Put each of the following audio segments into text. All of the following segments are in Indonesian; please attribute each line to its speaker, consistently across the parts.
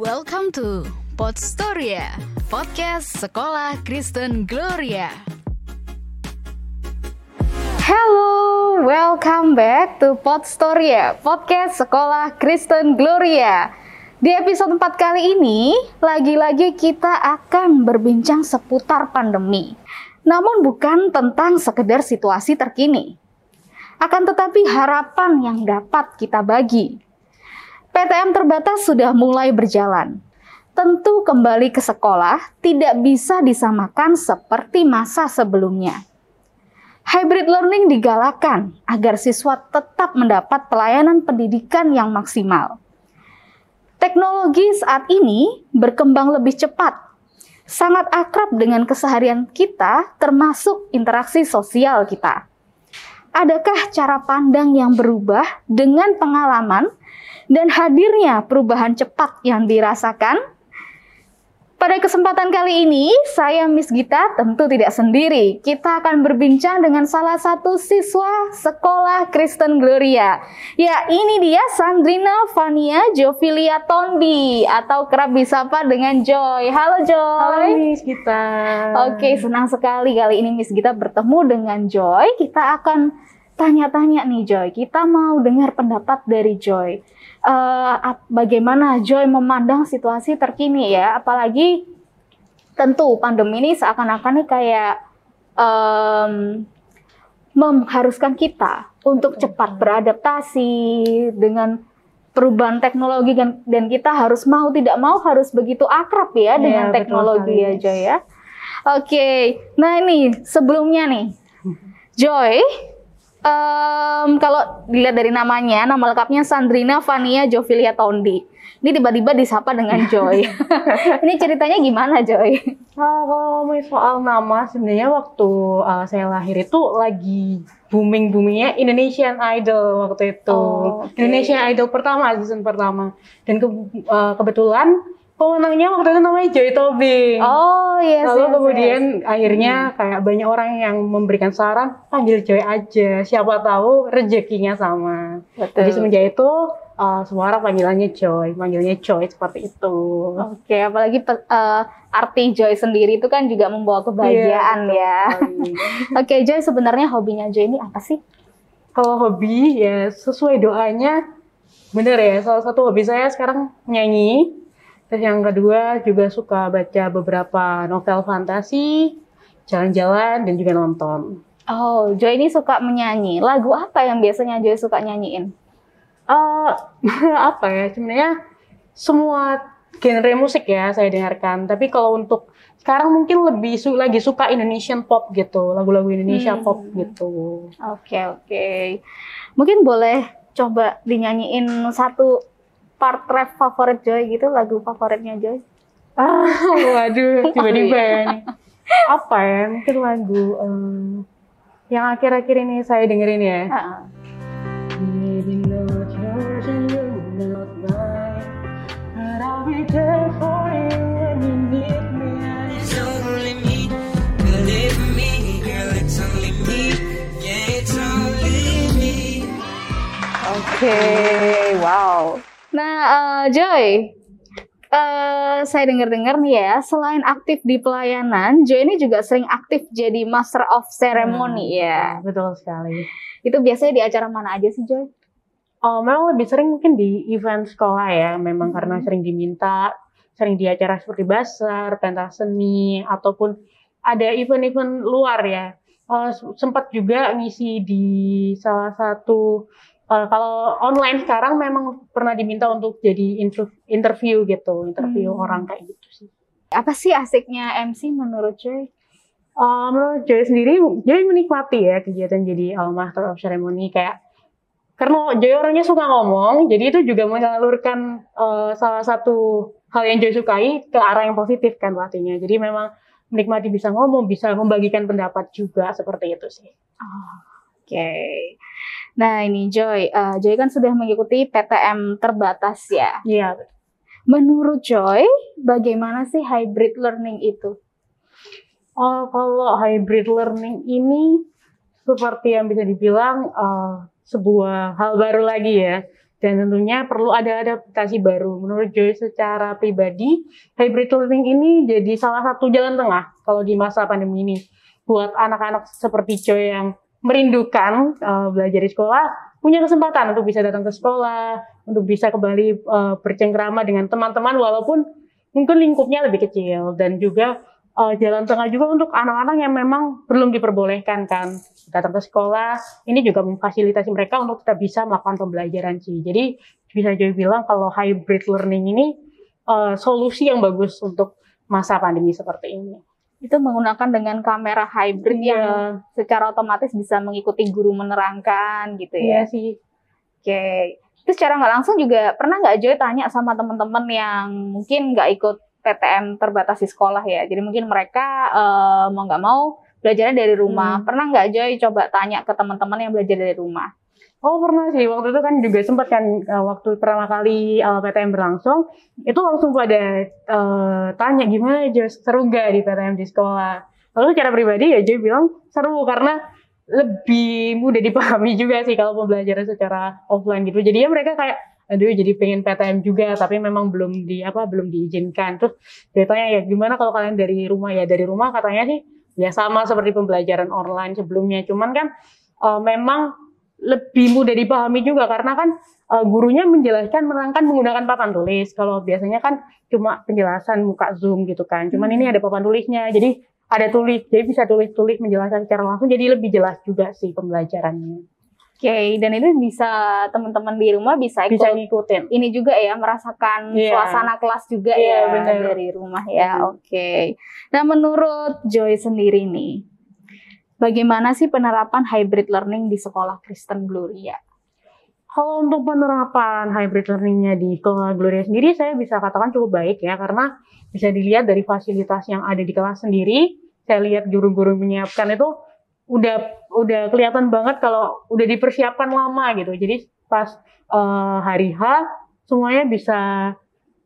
Speaker 1: Welcome to Podstoria, podcast Sekolah Kristen Gloria.
Speaker 2: Hello, welcome back to Podstoria, podcast Sekolah Kristen Gloria. Di episode 4 kali ini, lagi-lagi kita akan berbincang seputar pandemi. Namun bukan tentang sekedar situasi terkini. Akan tetapi harapan yang dapat kita bagi. PTM terbatas sudah mulai berjalan. Tentu kembali ke sekolah tidak bisa disamakan seperti masa sebelumnya. Hybrid learning digalakan agar siswa tetap mendapat pelayanan pendidikan yang maksimal. Teknologi saat ini berkembang lebih cepat, sangat akrab dengan keseharian kita, termasuk interaksi sosial kita. Adakah cara pandang yang berubah dengan pengalaman dan hadirnya perubahan cepat yang dirasakan? Pada kesempatan kali ini, saya Miss Gita tentu tidak sendiri. Kita akan berbincang dengan salah satu siswa sekolah Kristen Gloria. Ya, ini dia Sandrina Fania Jovilia Tondi atau kerap disapa dengan Joy. Halo Joy.
Speaker 3: Halo Miss Gita.
Speaker 2: Oke, senang sekali kali ini Miss Gita bertemu dengan Joy. Kita akan tanya-tanya nih Joy. Kita mau dengar pendapat dari Joy uh, bagaimana Joy memandang situasi terkini ya, apalagi tentu pandemi ini seakan-akan nih kayak um, mengharuskan kita untuk cepat beradaptasi dengan perubahan teknologi dan, dan kita harus mau tidak mau harus begitu akrab ya, ya dengan teknologi ya Joy ya. Oke, okay. nah ini sebelumnya nih Joy Um, kalau dilihat dari namanya, nama lengkapnya Sandrina Fania Jovilia Tondi. Ini tiba-tiba disapa dengan Joy. ini ceritanya gimana Joy?
Speaker 3: Uh, kalau ngomongin soal nama, sebenarnya waktu uh, saya lahir itu lagi booming boomingnya Indonesian Idol waktu itu. Oh, okay. Indonesian Idol pertama, season pertama. Dan ke, uh, kebetulan pemenangnya waktu itu namanya Joy Tobing.
Speaker 2: Oh yes.
Speaker 3: Lalu
Speaker 2: yes,
Speaker 3: kemudian
Speaker 2: yes.
Speaker 3: akhirnya hmm. kayak banyak orang yang memberikan saran panggil Joy aja. Siapa tahu rezekinya sama. Betul. Jadi semenjak itu uh, semua orang panggilannya Joy, panggilnya Joy seperti itu.
Speaker 2: Oke, okay, apalagi uh, arti Joy sendiri itu kan juga membawa kebahagiaan yeah, ya. Oke, okay, Joy sebenarnya hobinya Joy ini apa sih?
Speaker 3: Kalau hobi ya sesuai doanya bener ya. Salah satu hobi saya sekarang nyanyi Terus yang kedua juga suka baca beberapa novel fantasi, jalan-jalan dan juga nonton.
Speaker 2: Oh, Joy ini suka menyanyi. Lagu apa yang biasanya Joy suka nyanyiin?
Speaker 3: Uh, apa ya? Sebenarnya semua genre musik ya saya dengarkan. Tapi kalau untuk sekarang mungkin lebih su lagi suka Indonesian pop gitu, lagu-lagu Indonesia hmm. pop gitu.
Speaker 2: Oke okay, oke. Okay. Mungkin boleh coba dinyanyiin satu part rap favorit Joy gitu, lagu favoritnya Joy?
Speaker 3: Ah, waduh, tiba-tiba ya nih. Apa ya? Mungkin lagu um, yang akhir-akhir ini saya dengerin ya. Uh -uh.
Speaker 2: Oke, okay, wow. Nah, uh, Joy, uh, saya dengar-dengar nih ya, selain aktif di pelayanan, Joy ini juga sering aktif jadi Master of Ceremony hmm, ya.
Speaker 3: Betul sekali.
Speaker 2: Itu biasanya di acara mana aja sih, Joy?
Speaker 3: Oh, memang lebih sering mungkin di event sekolah ya, memang hmm. karena sering diminta, sering di acara seperti basar, pentas seni, ataupun ada event-event luar ya. Uh, sempat juga ngisi di salah satu uh, kalau online sekarang memang pernah diminta untuk jadi interview gitu, interview hmm. orang kayak gitu sih.
Speaker 2: Apa sih asiknya MC menurut Joy?
Speaker 3: Uh, menurut Joy sendiri, Joy menikmati ya kegiatan jadi uh, Master of Ceremony kayak karena Joy orangnya suka ngomong, jadi itu juga menyalurkan uh, salah satu hal yang Joy sukai ke arah yang positif kan pastinya. Jadi memang menikmati bisa ngomong, bisa membagikan pendapat juga seperti itu sih.
Speaker 2: Oh. Okay. Nah ini Joy, uh, Joy kan sudah mengikuti PTM terbatas ya.
Speaker 3: Iya.
Speaker 2: Menurut Joy, bagaimana sih hybrid learning itu?
Speaker 3: Oh, kalau hybrid learning ini seperti yang bisa dibilang uh, sebuah hal baru lagi ya. dan tentunya perlu ada adaptasi baru. Menurut Joy secara pribadi, hybrid learning ini jadi salah satu jalan tengah kalau di masa pandemi ini. Buat anak-anak seperti Joy yang merindukan uh, belajar di sekolah, punya kesempatan untuk bisa datang ke sekolah, untuk bisa kembali uh, bercengkrama dengan teman-teman walaupun mungkin lingkupnya lebih kecil. Dan juga uh, jalan tengah juga untuk anak-anak yang memang belum diperbolehkan kan datang ke sekolah. Ini juga memfasilitasi mereka untuk tetap bisa melakukan pembelajaran sih. Jadi bisa jadi bilang kalau hybrid learning ini uh, solusi yang bagus untuk masa pandemi seperti ini
Speaker 2: itu menggunakan dengan kamera hybrid yeah. yang secara otomatis bisa mengikuti guru menerangkan gitu ya
Speaker 3: yeah, sih
Speaker 2: oke okay. itu secara nggak langsung juga pernah nggak Joy tanya sama teman-teman yang mungkin nggak ikut PTM terbatas di sekolah ya jadi mungkin mereka uh, mau nggak mau belajarnya dari rumah. Hmm. Pernah nggak Joy coba tanya ke teman-teman yang belajar dari rumah?
Speaker 3: Oh pernah sih, waktu itu kan juga sempat kan uh, waktu pertama kali uh, PTM berlangsung, itu langsung pada uh, tanya gimana Joy seru nggak di PTM di sekolah. Lalu secara pribadi ya Joy bilang seru karena lebih mudah dipahami juga sih kalau pembelajaran secara offline gitu. Jadi ya mereka kayak aduh jadi pengen PTM juga tapi memang belum di apa belum diizinkan. Terus ceritanya ya gimana kalau kalian dari rumah? Ya dari rumah katanya sih. Ya sama seperti pembelajaran online sebelumnya. Cuman kan uh, memang lebih mudah dipahami juga karena kan uh, gurunya menjelaskan menerangkan menggunakan papan tulis kalau biasanya kan cuma penjelasan muka zoom gitu kan cuman ini hmm. ada papan tulisnya jadi ada tulis jadi bisa tulis-tulis menjelaskan secara langsung jadi lebih jelas juga sih pembelajarannya
Speaker 2: Oke, okay, dan itu bisa teman-teman di rumah bisa ikut
Speaker 3: bisa ngikutin.
Speaker 2: Ini juga ya merasakan yeah. suasana kelas juga yeah, ya bener. dari rumah ya. Oke. Okay. Nah, menurut Joy sendiri nih, bagaimana sih penerapan hybrid learning di sekolah Kristen Gloria?
Speaker 3: Kalau untuk penerapan hybrid learningnya di sekolah Gloria sendiri, saya bisa katakan cukup baik ya, karena bisa dilihat dari fasilitas yang ada di kelas sendiri. Saya lihat guru-guru menyiapkan itu udah udah kelihatan banget kalau udah dipersiapkan lama gitu. Jadi pas uh, hari H semuanya bisa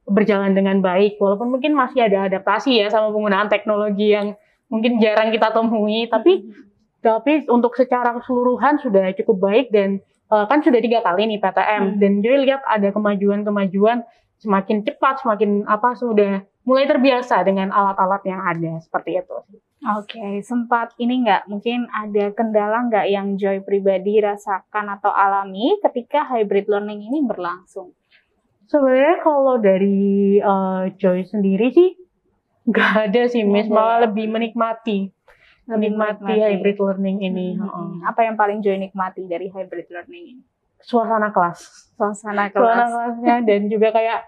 Speaker 3: berjalan dengan baik walaupun mungkin masih ada adaptasi ya sama penggunaan teknologi yang mungkin jarang kita temui tapi tapi untuk secara keseluruhan sudah cukup baik dan uh, kan sudah tiga kali nih PTM hmm. dan jadi lihat ada kemajuan-kemajuan semakin cepat semakin apa sudah mulai terbiasa dengan alat-alat yang ada seperti itu.
Speaker 2: Oke, okay. sempat ini nggak mungkin ada kendala nggak yang Joy pribadi rasakan atau alami ketika hybrid learning ini berlangsung?
Speaker 3: Sebenarnya kalau dari uh, Joy sendiri sih nggak ada sih, Miss. Malah lebih menikmati, menikmati, menikmati hybrid learning ini.
Speaker 2: Hmm. Apa yang paling Joy nikmati dari hybrid learning ini?
Speaker 3: Suasana kelas.
Speaker 2: Suasana kelas.
Speaker 3: Suasana kelasnya dan juga kayak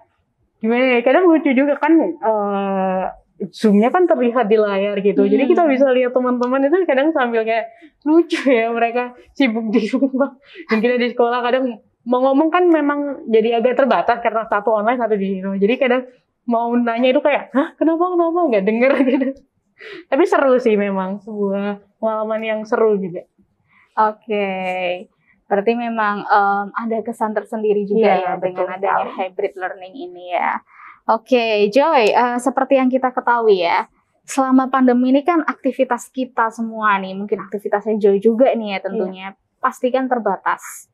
Speaker 3: gimana ya? Kadang lucu juga kan. Uh, zoomnya kan terlihat di layar gitu. Hmm. Jadi kita bisa lihat teman-teman itu kadang sambil kayak lucu ya mereka sibuk di rumah. Dan kita di sekolah kadang mau ngomong kan memang jadi agak terbatas karena satu online satu di rumah. Jadi kadang mau nanya itu kayak, hah kenapa kenapa nggak denger gitu. Tapi seru sih memang sebuah pengalaman yang seru juga.
Speaker 2: Oke. Okay. Berarti memang um, ada kesan tersendiri juga ya, ya dengan adanya hybrid learning ini ya. Oke, okay, Joy, uh, seperti yang kita ketahui ya, selama pandemi ini kan aktivitas kita semua nih, mungkin aktivitasnya Joy juga nih ya tentunya, yeah. pasti kan terbatas.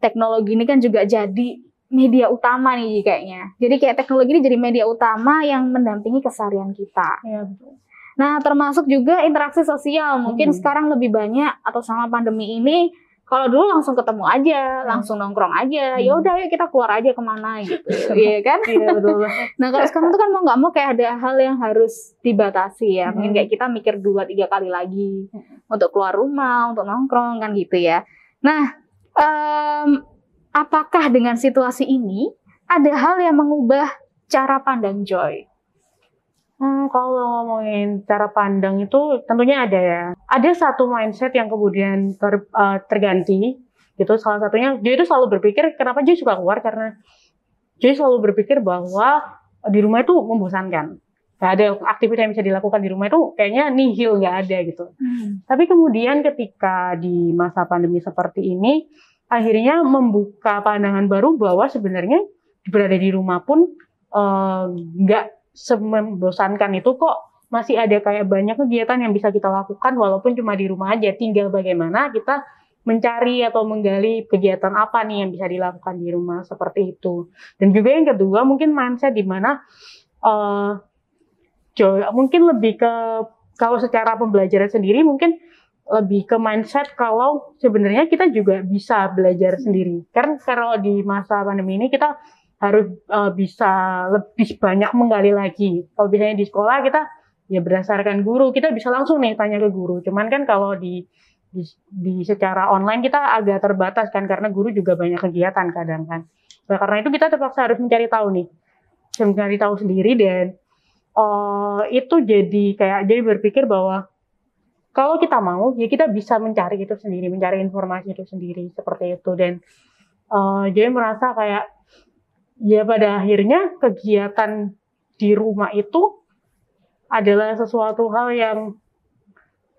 Speaker 2: Teknologi ini kan juga jadi media utama nih kayaknya. Jadi kayak teknologi ini jadi media utama yang mendampingi keseharian kita.
Speaker 3: Iya, betul.
Speaker 2: Nah, termasuk juga interaksi sosial. Mungkin hmm. sekarang lebih banyak atau sama pandemi ini kalau dulu langsung ketemu aja, hmm. langsung nongkrong aja, hmm. ya udah yuk kita keluar aja ke mana gitu, iya kan?
Speaker 3: Iya betul.
Speaker 2: nah kalau sekarang tuh kan mau nggak mau kayak ada hal yang harus dibatasi ya, mungkin hmm. kayak kita mikir dua tiga kali lagi hmm. untuk keluar rumah, untuk nongkrong kan gitu ya. Nah, um, apakah dengan situasi ini ada hal yang mengubah cara pandang Joy?
Speaker 3: Hmm, kalau ngomongin cara pandang itu tentunya ada ya. Ada satu mindset yang kemudian ter, uh, terganti gitu. Salah satunya dia itu selalu berpikir kenapa dia suka keluar karena dia selalu berpikir bahwa di rumah itu membosankan. Gak ada aktivitas yang bisa dilakukan di rumah itu kayaknya nihil nggak ada gitu. Hmm. Tapi kemudian ketika di masa pandemi seperti ini akhirnya membuka pandangan baru bahwa sebenarnya berada di rumah pun eh, nggak uh, semembosankan itu kok masih ada kayak banyak kegiatan yang bisa kita lakukan walaupun cuma di rumah aja. Tinggal bagaimana kita mencari atau menggali kegiatan apa nih yang bisa dilakukan di rumah seperti itu. Dan juga yang kedua mungkin mindset di mana uh, mungkin lebih ke kalau secara pembelajaran sendiri mungkin lebih ke mindset kalau sebenarnya kita juga bisa belajar sendiri. Karena kalau di masa pandemi ini kita harus uh, bisa lebih banyak menggali lagi. Kalau biasanya di sekolah kita ya berdasarkan guru kita bisa langsung nih tanya ke guru. Cuman kan kalau di di, di secara online kita agak terbatas kan karena guru juga banyak kegiatan kadang kan. Nah, karena itu kita terpaksa harus mencari tahu nih, mencari tahu sendiri dan uh, itu jadi kayak jadi berpikir bahwa kalau kita mau ya kita bisa mencari itu sendiri, mencari informasi itu sendiri seperti itu dan uh, jadi merasa kayak ya pada akhirnya kegiatan di rumah itu adalah sesuatu hal yang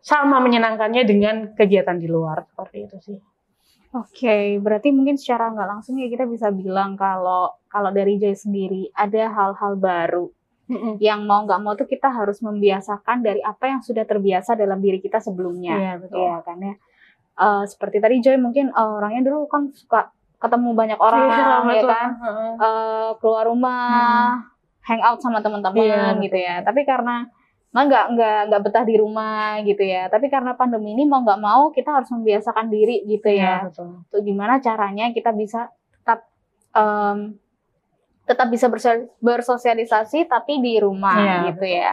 Speaker 3: sama menyenangkannya dengan kegiatan di luar seperti itu sih.
Speaker 2: Oke, okay, berarti mungkin secara nggak langsung ya kita bisa bilang kalau kalau dari Joy sendiri ada hal-hal baru mm-hmm. yang mau nggak mau tuh kita harus membiasakan dari apa yang sudah terbiasa dalam diri kita sebelumnya.
Speaker 3: Iya betul.
Speaker 2: Iya kan ya. Uh, seperti tadi Joy mungkin uh, orangnya dulu kan suka ketemu banyak orang iya, ya kan, uh, keluar rumah, hmm. hangout sama teman-teman iya, gitu ya. Tapi karena nggak nggak nggak nggak betah di rumah gitu ya tapi karena pandemi ini mau nggak mau kita harus membiasakan diri gitu ya, ya betul. Tuh gimana caranya kita bisa tetap um, tetap bisa bersosialisasi tapi di rumah ya, gitu betul. ya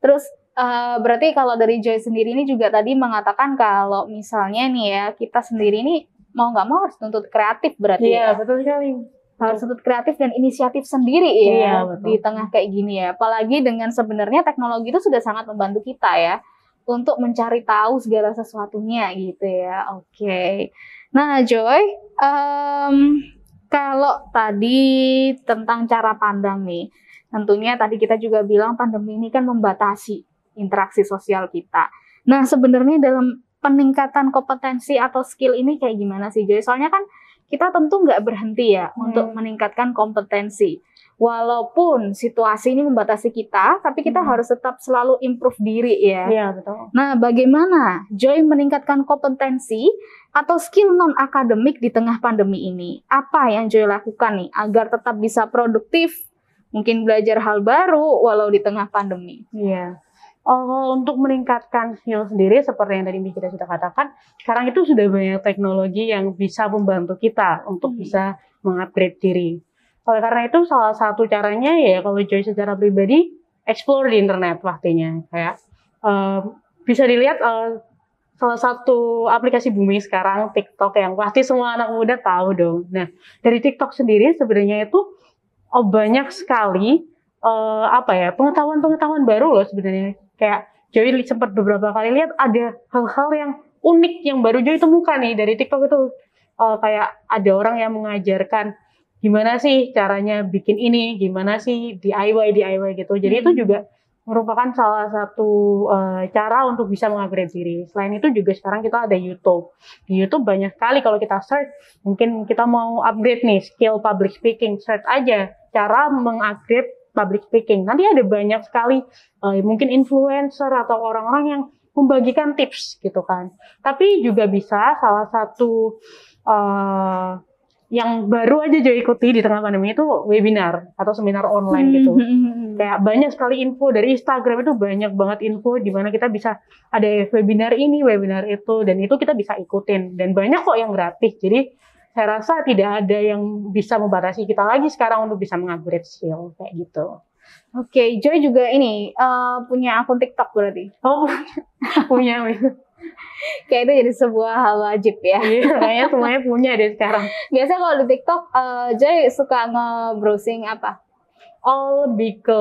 Speaker 2: terus uh, berarti kalau dari Joy sendiri ini juga tadi mengatakan kalau misalnya nih ya kita sendiri ini mau nggak mau harus tuntut kreatif berarti
Speaker 3: ya, ya betul sekali
Speaker 2: harus sudut kreatif dan inisiatif sendiri ya iya, di tengah kayak gini ya. Apalagi dengan sebenarnya teknologi itu sudah sangat membantu kita ya untuk mencari tahu segala sesuatunya gitu ya. Oke. Okay. Nah, Joy, um, kalau tadi tentang cara pandang nih, tentunya tadi kita juga bilang pandemi ini kan membatasi interaksi sosial kita. Nah, sebenarnya dalam peningkatan kompetensi atau skill ini kayak gimana sih Joy? Soalnya kan kita tentu nggak berhenti ya hmm. untuk meningkatkan kompetensi. Walaupun situasi ini membatasi kita, tapi kita hmm. harus tetap selalu improve diri ya.
Speaker 3: Iya, betul.
Speaker 2: Nah, bagaimana Joy meningkatkan kompetensi atau skill non akademik di tengah pandemi ini? Apa yang Joy lakukan nih agar tetap bisa produktif, mungkin belajar hal baru walau di tengah pandemi?
Speaker 3: Iya. Oh, untuk meningkatkan skill sendiri seperti yang tadi kita sudah katakan, sekarang itu sudah banyak teknologi yang bisa membantu kita untuk hmm. bisa mengupgrade diri. Oleh karena itu salah satu caranya ya kalau Joy secara pribadi explore di internet pastinya. Kayak uh, bisa dilihat uh, salah satu aplikasi booming sekarang TikTok yang pasti semua anak muda tahu dong. Nah dari TikTok sendiri sebenarnya itu oh, banyak sekali uh, apa ya pengetahuan-pengetahuan baru loh sebenarnya. Kayak Joy sempat beberapa kali lihat ada hal-hal yang unik yang baru Joy temukan nih dari TikTok itu. Uh, kayak ada orang yang mengajarkan gimana sih caranya bikin ini, gimana sih DIY DIY gitu. Jadi hmm. itu juga merupakan salah satu uh, cara untuk bisa mengupgrade diri. Selain itu juga sekarang kita ada YouTube. Di YouTube banyak sekali kalau kita search, mungkin kita mau upgrade nih skill public speaking, search aja cara mengupgrade public speaking. Nanti ada banyak sekali uh, mungkin influencer atau orang-orang yang membagikan tips gitu kan. Tapi juga bisa salah satu uh, yang baru aja Jo ikuti di tengah pandemi itu webinar atau seminar online hmm, gitu. Hmm, hmm, Kayak banyak sekali info dari Instagram itu banyak banget info di mana kita bisa ada webinar ini, webinar itu dan itu kita bisa ikutin dan banyak kok yang gratis. Jadi saya rasa tidak ada yang bisa membatasi kita lagi sekarang untuk bisa mengupgrade skill kayak gitu.
Speaker 2: Oke, okay, Joy juga ini uh, punya akun TikTok berarti.
Speaker 3: Oh, punya.
Speaker 2: Kayak itu jadi sebuah hal wajib ya.
Speaker 3: Iya, kayaknya semuanya punya deh sekarang.
Speaker 2: Biasa kalau di TikTok, uh, Joy suka nge-browsing apa?
Speaker 3: Oh, lebih ke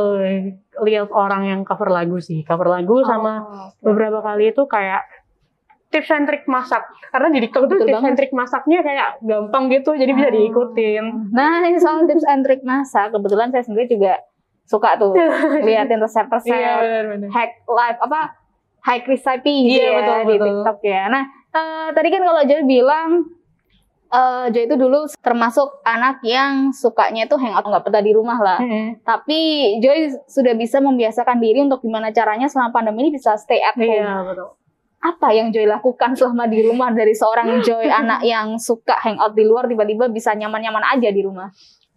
Speaker 3: lihat orang yang cover lagu sih. Cover lagu oh, sama okay. beberapa kali itu kayak tips and trick masak karena di TikTok itu tips banget. and trick masaknya kayak gampang gitu jadi bisa diikutin
Speaker 2: nah ini soal tips and trick masak kebetulan saya sendiri juga suka tuh liatin resep-resep iya, hack life apa hack recipe gitu iya, ya betul, di betul. TikTok ya nah uh, tadi kan kalau Joy bilang uh, Joy itu dulu termasuk anak yang sukanya itu hangout nggak betah di rumah lah. Hmm. Tapi Joy sudah bisa membiasakan diri untuk gimana caranya selama pandemi ini bisa stay at home.
Speaker 3: Iya, betul
Speaker 2: apa yang Joy lakukan selama di rumah dari seorang Joy anak yang suka hangout di luar tiba-tiba bisa nyaman-nyaman aja di rumah?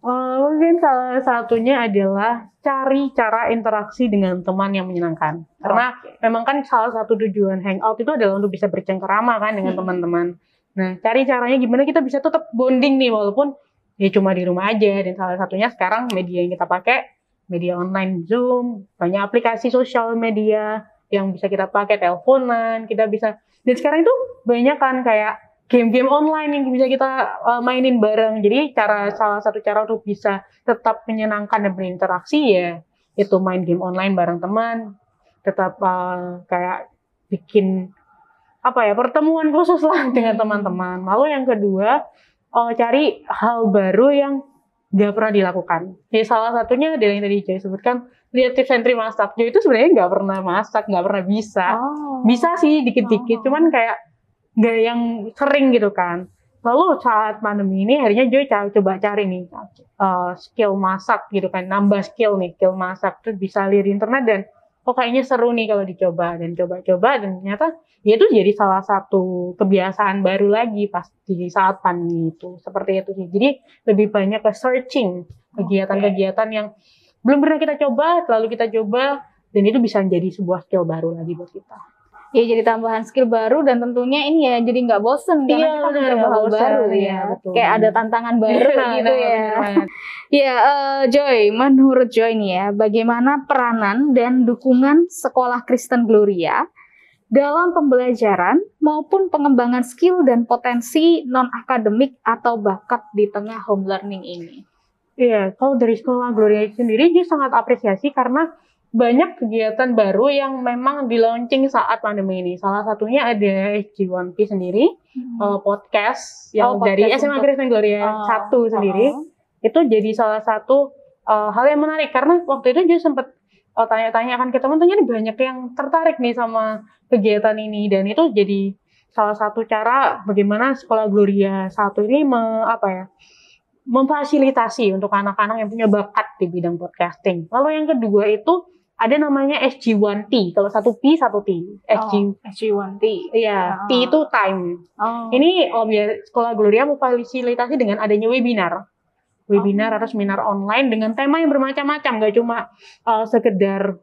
Speaker 3: Uh, mungkin salah satunya adalah cari cara interaksi dengan teman yang menyenangkan. Karena okay. memang kan salah satu tujuan hangout itu adalah untuk bisa bercengkerama kan dengan hmm. teman-teman. Nah, cari caranya gimana kita bisa tetap bonding nih walaupun ya cuma di rumah aja. Dan salah satunya sekarang media yang kita pakai media online Zoom, banyak aplikasi sosial media yang bisa kita pakai teleponan, kita bisa dan sekarang itu banyak kan kayak game-game online yang bisa kita uh, mainin bareng. Jadi cara salah satu cara untuk bisa tetap menyenangkan dan berinteraksi ya itu main game online bareng teman, tetap uh, kayak bikin apa ya pertemuan khusus lah dengan teman-teman. Lalu yang kedua uh, cari hal baru yang gak pernah dilakukan. Ya salah satunya adalah yang tadi saya sebutkan lihat tips trick masak. Jo itu sebenarnya nggak pernah masak, nggak pernah bisa. Oh. Bisa sih dikit-dikit, oh. cuman kayak nggak yang sering gitu kan. Lalu saat pandemi ini akhirnya Joy coba cari nih uh, skill masak gitu kan, nambah skill nih, skill masak tuh bisa lihat di internet dan kok kayaknya seru nih kalau dicoba dan coba-coba dan ternyata ya itu jadi salah satu kebiasaan baru lagi pas di saat pandemi itu seperti itu sih. Jadi lebih banyak ke searching kegiatan-kegiatan yang belum pernah kita coba, lalu kita coba dan itu bisa menjadi sebuah skill baru lagi buat kita.
Speaker 2: Ya jadi tambahan skill baru dan tentunya ini ya jadi nggak bosen karena iya, kita mencoba hal baru ya. ya. Betul. Kayak ada tantangan baru gitu ya. Iya, uh, Joy, menurut Joy nih ya, bagaimana peranan dan dukungan sekolah Kristen Gloria dalam pembelajaran maupun pengembangan skill dan potensi non akademik atau bakat di tengah home learning ini?
Speaker 3: Iya, kalau dari sekolah Gloria sendiri dia sangat apresiasi karena banyak kegiatan baru yang memang di launching saat pandemi ini. Salah satunya ada SG1P sendiri, hmm. uh, podcast yang oh, dari SMA Kristen Gloria uh, satu sendiri. Uh, itu jadi salah satu uh, hal yang menarik karena waktu itu dia sempat uh, tanya-tanya kan ke teman-teman banyak yang tertarik nih sama kegiatan ini dan itu jadi salah satu cara bagaimana sekolah Gloria satu ini me, apa ya memfasilitasi untuk anak-anak yang punya bakat di bidang podcasting. Lalu yang kedua itu ada namanya SG1T. Kalau satu P satu T.
Speaker 2: SG oh, SG1T.
Speaker 3: Iya, oh. T itu time. Oh. Ini oh, biar Sekolah Gloria memfasilitasi dengan adanya webinar. Webinar oh. atau seminar online dengan tema yang bermacam-macam, gak cuma uh, sekedar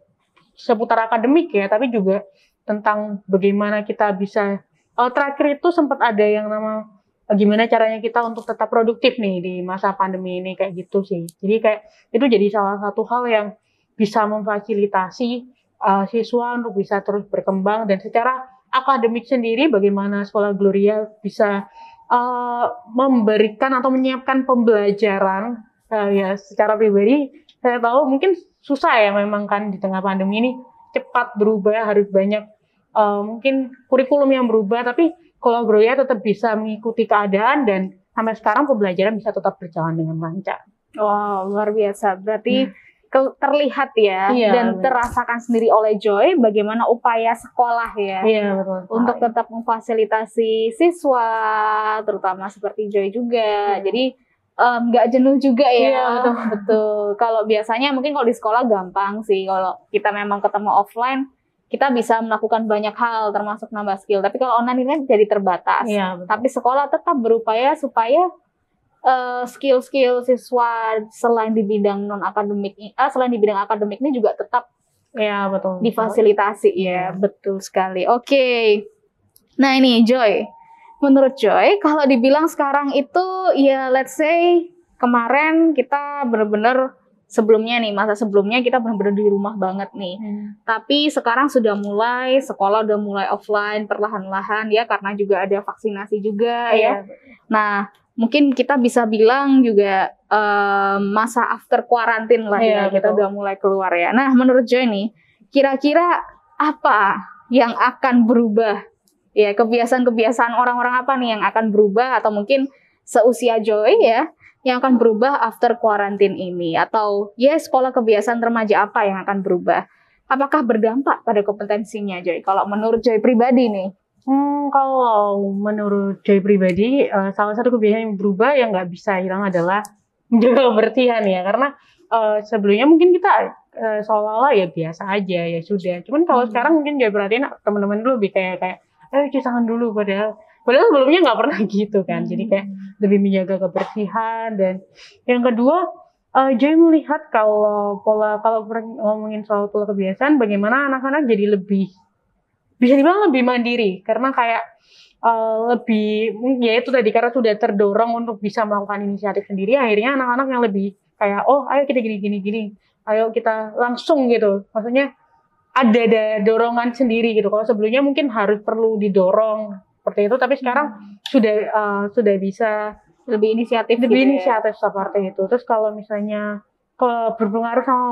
Speaker 3: seputar akademik ya, tapi juga tentang bagaimana kita bisa uh, terakhir itu sempat ada yang nama gimana caranya kita untuk tetap produktif nih di masa pandemi ini kayak gitu sih. Jadi kayak itu jadi salah satu hal yang bisa memfasilitasi uh, siswa untuk bisa terus berkembang dan secara akademik sendiri bagaimana sekolah Gloria bisa uh, memberikan atau menyiapkan pembelajaran uh, ya secara pribadi saya tahu mungkin susah ya memang kan di tengah pandemi ini cepat berubah harus banyak uh, mungkin kurikulum yang berubah tapi kalau Groya tetap bisa mengikuti keadaan dan sampai sekarang pembelajaran bisa tetap berjalan dengan lancar.
Speaker 2: Wow, luar biasa. Berarti hmm. Terlihat ya iya, dan betul. terasakan sendiri oleh Joy bagaimana upaya sekolah ya
Speaker 3: iya, betul.
Speaker 2: untuk tetap memfasilitasi siswa terutama seperti Joy juga. Hmm. Jadi nggak um, jenuh juga ya. Iya, betul. betul. Kalau biasanya mungkin kalau di sekolah gampang sih. Kalau kita memang ketemu offline kita bisa melakukan banyak hal termasuk nambah skill. Tapi kalau online ini kan jadi terbatas.
Speaker 3: Ya,
Speaker 2: Tapi sekolah tetap berupaya supaya uh, skill-skill siswa selain di bidang non akademik, uh, selain di bidang akademik ini juga tetap
Speaker 3: ya betul
Speaker 2: difasilitasi betul. ya betul sekali. Oke, okay. nah ini Joy, menurut Joy kalau dibilang sekarang itu ya let's say kemarin kita benar-benar sebelumnya nih masa sebelumnya kita benar-benar di rumah banget nih. Hmm. Tapi sekarang sudah mulai sekolah udah mulai offline perlahan-lahan ya karena juga ada vaksinasi juga ya. ya. Nah mungkin kita bisa bilang juga um, masa after quarantine lah ya, ya kita udah mulai keluar ya. Nah menurut Joy nih kira-kira apa yang akan berubah ya kebiasaan-kebiasaan orang-orang apa nih yang akan berubah atau mungkin seusia Joy ya yang akan berubah after quarantine ini? Atau ya yes, sekolah kebiasaan remaja apa yang akan berubah? Apakah berdampak pada kompetensinya Joy? Kalau menurut Joy pribadi nih?
Speaker 3: Hmm, kalau menurut Joy pribadi, uh, salah satu kebiasaan yang berubah yang nggak bisa hilang adalah menjaga kebersihan ya. Karena uh, sebelumnya mungkin kita uh, seolah-olah ya biasa aja ya sudah. Cuman kalau hmm. sekarang mungkin Joy perhatiin teman-teman dulu lebih kayak kayak eh cuci tangan dulu padahal padahal sebelumnya nggak pernah gitu kan jadi kayak lebih menjaga kebersihan dan yang kedua uh, Joy melihat kalau pola kalau ngomongin soal pola kebiasaan bagaimana anak-anak jadi lebih bisa dibilang lebih mandiri karena kayak uh, lebih ya itu tadi karena sudah terdorong untuk bisa melakukan inisiatif sendiri akhirnya anak-anak yang lebih kayak oh ayo kita gini gini gini ayo kita langsung gitu maksudnya ada ada dorongan sendiri gitu kalau sebelumnya mungkin harus perlu didorong seperti itu tapi sekarang hmm. sudah uh, sudah bisa
Speaker 2: lebih inisiatif
Speaker 3: lebih gitu ya. inisiatif ya. seperti itu terus kalau misalnya kalau berpengaruh sama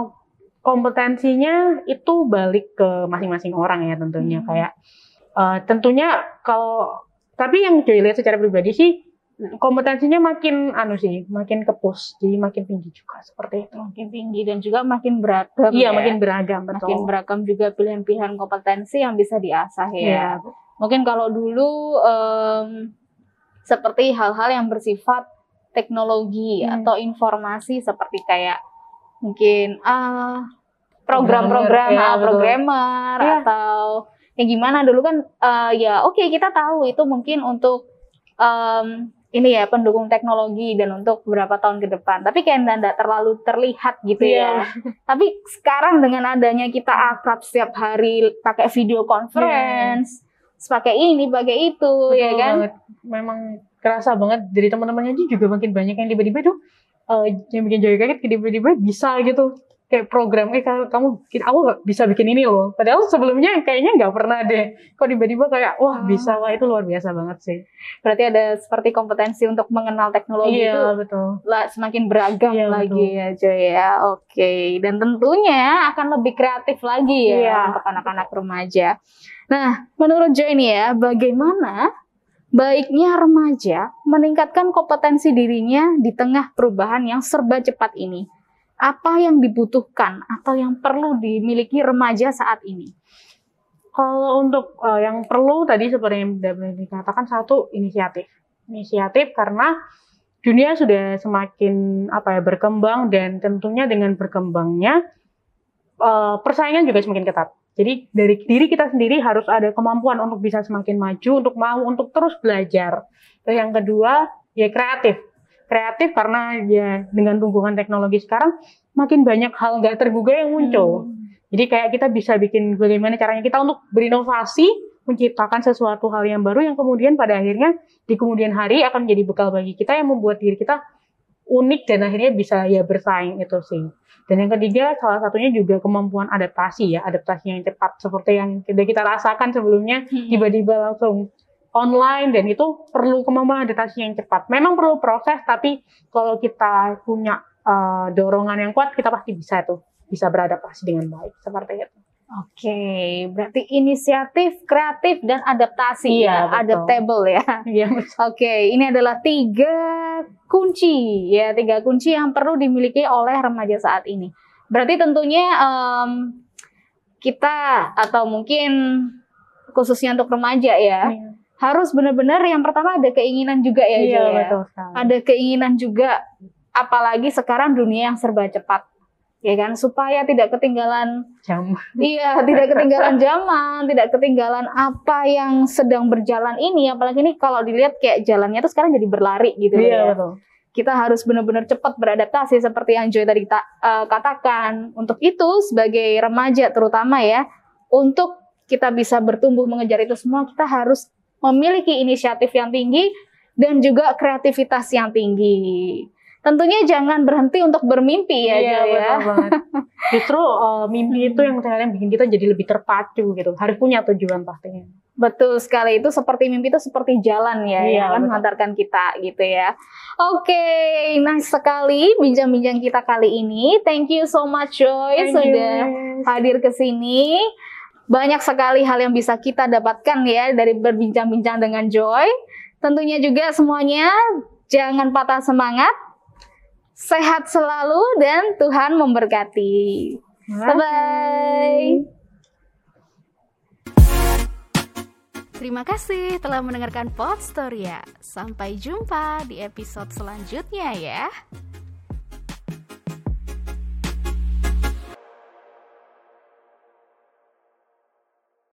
Speaker 3: kompetensinya itu balik ke masing-masing orang ya tentunya hmm. kayak uh, tentunya kalau tapi yang Joy lihat secara pribadi sih kompetensinya makin anu sih makin kepus jadi makin tinggi juga seperti itu
Speaker 2: makin tinggi dan juga makin beragam
Speaker 3: iya ya. makin beragam
Speaker 2: betul. makin beragam juga pilihan-pilihan kompetensi yang bisa diasah ya, ya. mungkin kalau dulu um, seperti hal-hal yang bersifat teknologi hmm. atau informasi seperti kayak mungkin ah program-program ya, ah, programmer ya. atau yang gimana dulu kan uh, ya oke okay, kita tahu itu mungkin untuk um, ini ya pendukung teknologi dan untuk beberapa tahun ke depan tapi kayak tidak terlalu terlihat gitu yeah. ya tapi sekarang dengan adanya kita akrab setiap hari pakai video conference yeah. pakai ini pakai itu Betul ya kan
Speaker 3: banget. memang kerasa banget dari teman-temannya juga makin banyak yang tiba-tiba tuh uh, yang bikin jauh kaget tiba-tiba bisa gitu. Kayak program eh kamu aku bisa bikin ini loh. Padahal sebelumnya kayaknya nggak pernah deh. Kok tiba-tiba kayak wah hmm. bisa. Wah itu luar biasa banget sih.
Speaker 2: Berarti ada seperti kompetensi untuk mengenal teknologi
Speaker 3: iya,
Speaker 2: itu
Speaker 3: betul.
Speaker 2: lah semakin beragam iya, lagi betul. ya Joy ya. Oke. Dan tentunya akan lebih kreatif lagi ya iya. untuk anak-anak remaja. Nah menurut Joy ini ya bagaimana baiknya remaja meningkatkan kompetensi dirinya di tengah perubahan yang serba cepat ini apa yang dibutuhkan atau yang perlu dimiliki remaja saat ini?
Speaker 3: Kalau untuk uh, yang perlu tadi seperti yang dikatakan satu inisiatif. Inisiatif karena dunia sudah semakin apa ya berkembang dan tentunya dengan berkembangnya uh, persaingan juga semakin ketat. Jadi dari diri kita sendiri harus ada kemampuan untuk bisa semakin maju, untuk mau untuk terus belajar. Terus yang kedua ya kreatif kreatif karena ya dengan tumbuhan teknologi sekarang makin banyak hal nggak terduga yang muncul. Hmm. Jadi kayak kita bisa bikin bagaimana caranya kita untuk berinovasi, menciptakan sesuatu hal yang baru yang kemudian pada akhirnya di kemudian hari akan menjadi bekal bagi kita yang membuat diri kita unik dan akhirnya bisa ya bersaing itu sih. Dan yang ketiga salah satunya juga kemampuan adaptasi ya, adaptasi yang cepat seperti yang sudah kita rasakan sebelumnya hmm. tiba-tiba langsung online dan itu perlu kemampuan adaptasi yang cepat. Memang perlu proses, tapi kalau kita punya uh, dorongan yang kuat, kita pasti bisa tuh bisa beradaptasi dengan baik seperti itu.
Speaker 2: Oke, berarti inisiatif, kreatif, dan adaptasi iya, ya, adaptable ya.
Speaker 3: Iya,
Speaker 2: Oke, ini adalah tiga kunci ya, tiga kunci yang perlu dimiliki oleh remaja saat ini. Berarti tentunya um, kita atau mungkin khususnya untuk remaja ya, iya harus benar-benar yang pertama ada keinginan juga ya
Speaker 3: iya,
Speaker 2: ya.
Speaker 3: betul
Speaker 2: Ada keinginan juga apalagi sekarang dunia yang serba cepat. Ya kan supaya tidak ketinggalan
Speaker 3: zaman.
Speaker 2: Iya, tidak ketinggalan zaman, tidak ketinggalan apa yang sedang berjalan ini apalagi ini kalau dilihat kayak jalannya tuh sekarang jadi berlari gitu
Speaker 3: iya,
Speaker 2: ya.
Speaker 3: betul.
Speaker 2: Kita harus benar-benar cepat beradaptasi seperti yang Joy tadi ta uh, katakan. Untuk itu sebagai remaja terutama ya, untuk kita bisa bertumbuh mengejar itu semua kita harus memiliki inisiatif yang tinggi dan juga kreativitas yang tinggi. Tentunya jangan berhenti untuk bermimpi ya,
Speaker 3: iya, betul ya. banget. Justru uh, mimpi itu yang kadang bikin kita jadi lebih terpacu gitu. Harus punya tujuan pastinya.
Speaker 2: Betul sekali itu seperti mimpi itu seperti jalan ya iya, yang kan mengantarkan kita gitu ya. Oke, okay, nice sekali bincang-bincang kita kali ini. Thank you so much Joy Thank sudah you. hadir ke sini banyak sekali hal yang bisa kita dapatkan ya dari berbincang-bincang dengan Joy. Tentunya juga semuanya jangan patah semangat, sehat selalu dan Tuhan memberkati. Bye bye.
Speaker 1: Terima kasih telah mendengarkan Pod Story ya. Sampai jumpa di episode selanjutnya ya.